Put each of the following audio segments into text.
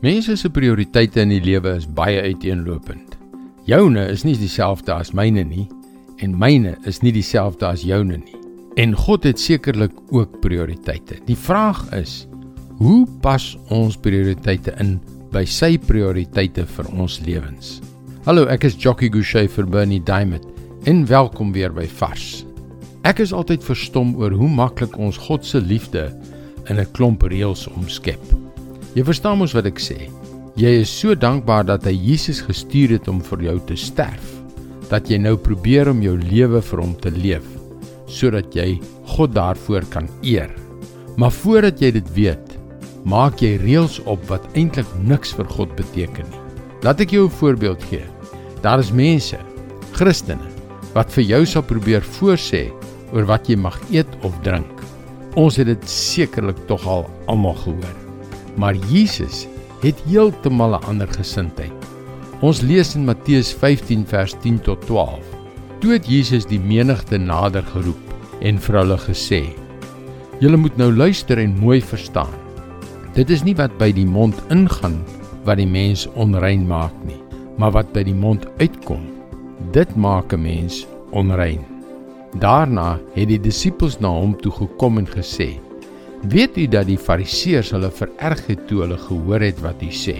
Mense se prioriteite in die lewe is baie uiteenlopend. Joune is nie dieselfde as myne nie en myne is nie dieselfde as joune nie. En God het sekerlik ook prioriteite. Die vraag is: hoe pas ons prioriteite in by sy prioriteite vir ons lewens? Hallo, ek is Jockey Gouchee vir Bernie Diamond en welkom weer by Vars. Ek is altyd verstom oor hoe maklik ons God se liefde in 'n klomp reëls omskep. Jy verstaan mos wat ek sê. Jy is so dankbaar dat hy Jesus gestuur het om vir jou te sterf, dat jy nou probeer om jou lewe vir hom te leef, sodat jy God daarvoor kan eer. Maar voordat jy dit weet, maak jy reëls op wat eintlik niks vir God beteken nie. Laat ek jou 'n voorbeeld gee. Daar is mense, Christene, wat vir jou sal probeer voorsê oor wat jy mag eet of drink. Ons het dit sekerlik tog al almal gehoor. Maar Jesus het heeltemal 'n ander gesindheid. Ons lees in Matteus 15 vers 10 tot 12. Toe het Jesus die menigte nader geroep en vir hulle gesê: "Julle moet nou luister en mooi verstaan. Dit is nie wat by die mond ingaan wat die mens onrein maak nie, maar wat by die mond uitkom. Dit maak 'n mens onrein." Daarna het die disippels na hom toe gekom en gesê: Weet u dat die fariseërs hulle vererg het toe hulle gehoor het wat hy sê?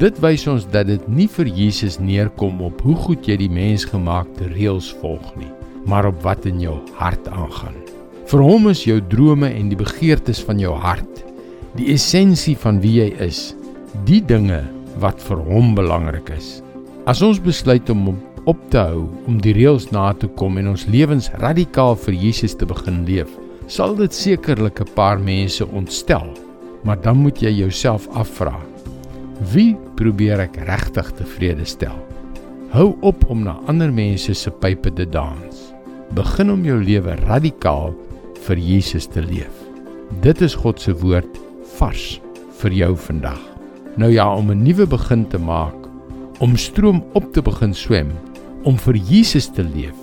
Dit wys ons dat dit nie vir Jesus neerkom op hoe goed jy die mensgemaakte reëls volg nie, maar op wat in jou hart aangaan. Vir hom is jou drome en die begeertes van jou hart, die essensie van wie jy is, die dinge wat vir hom belangrik is. As ons besluit om op te hou om die reëls na te kom en ons lewens radikaal vir Jesus te begin leef, sal dit sekerlik 'n paar mense ontstel, maar dan moet jy jouself afvra: Wie probeer ek regtig tevrede stel? Hou op om na ander mense se pype te dans. Begin om jou lewe radikaal vir Jesus te leef. Dit is God se woord vars vir jou vandag. Nou ja, om 'n nuwe begin te maak, om stroom op te begin swem, om vir Jesus te leef,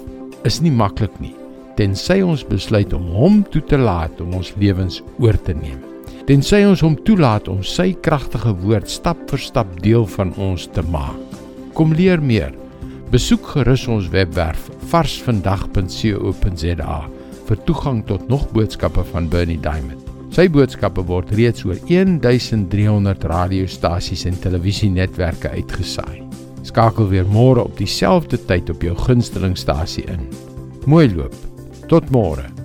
is nie maklik nie tensy ons besluit om hom toe te laat om ons lewens oor te neem. Tensy ons hom toelaat om sy kragtige woord stap vir stap deel van ons te maak. Kom leer meer. Besoek gerus ons webwerf varsvandag.co.za vir toegang tot nog boodskappe van Bernie Diamond. Sy boodskappe word reeds oor 1300 radiostasies en televisienetwerke uitgesaai. Skakel weer môre op dieselfde tyd op jou gunstelingstasie in. Mooi loop. Tot môre.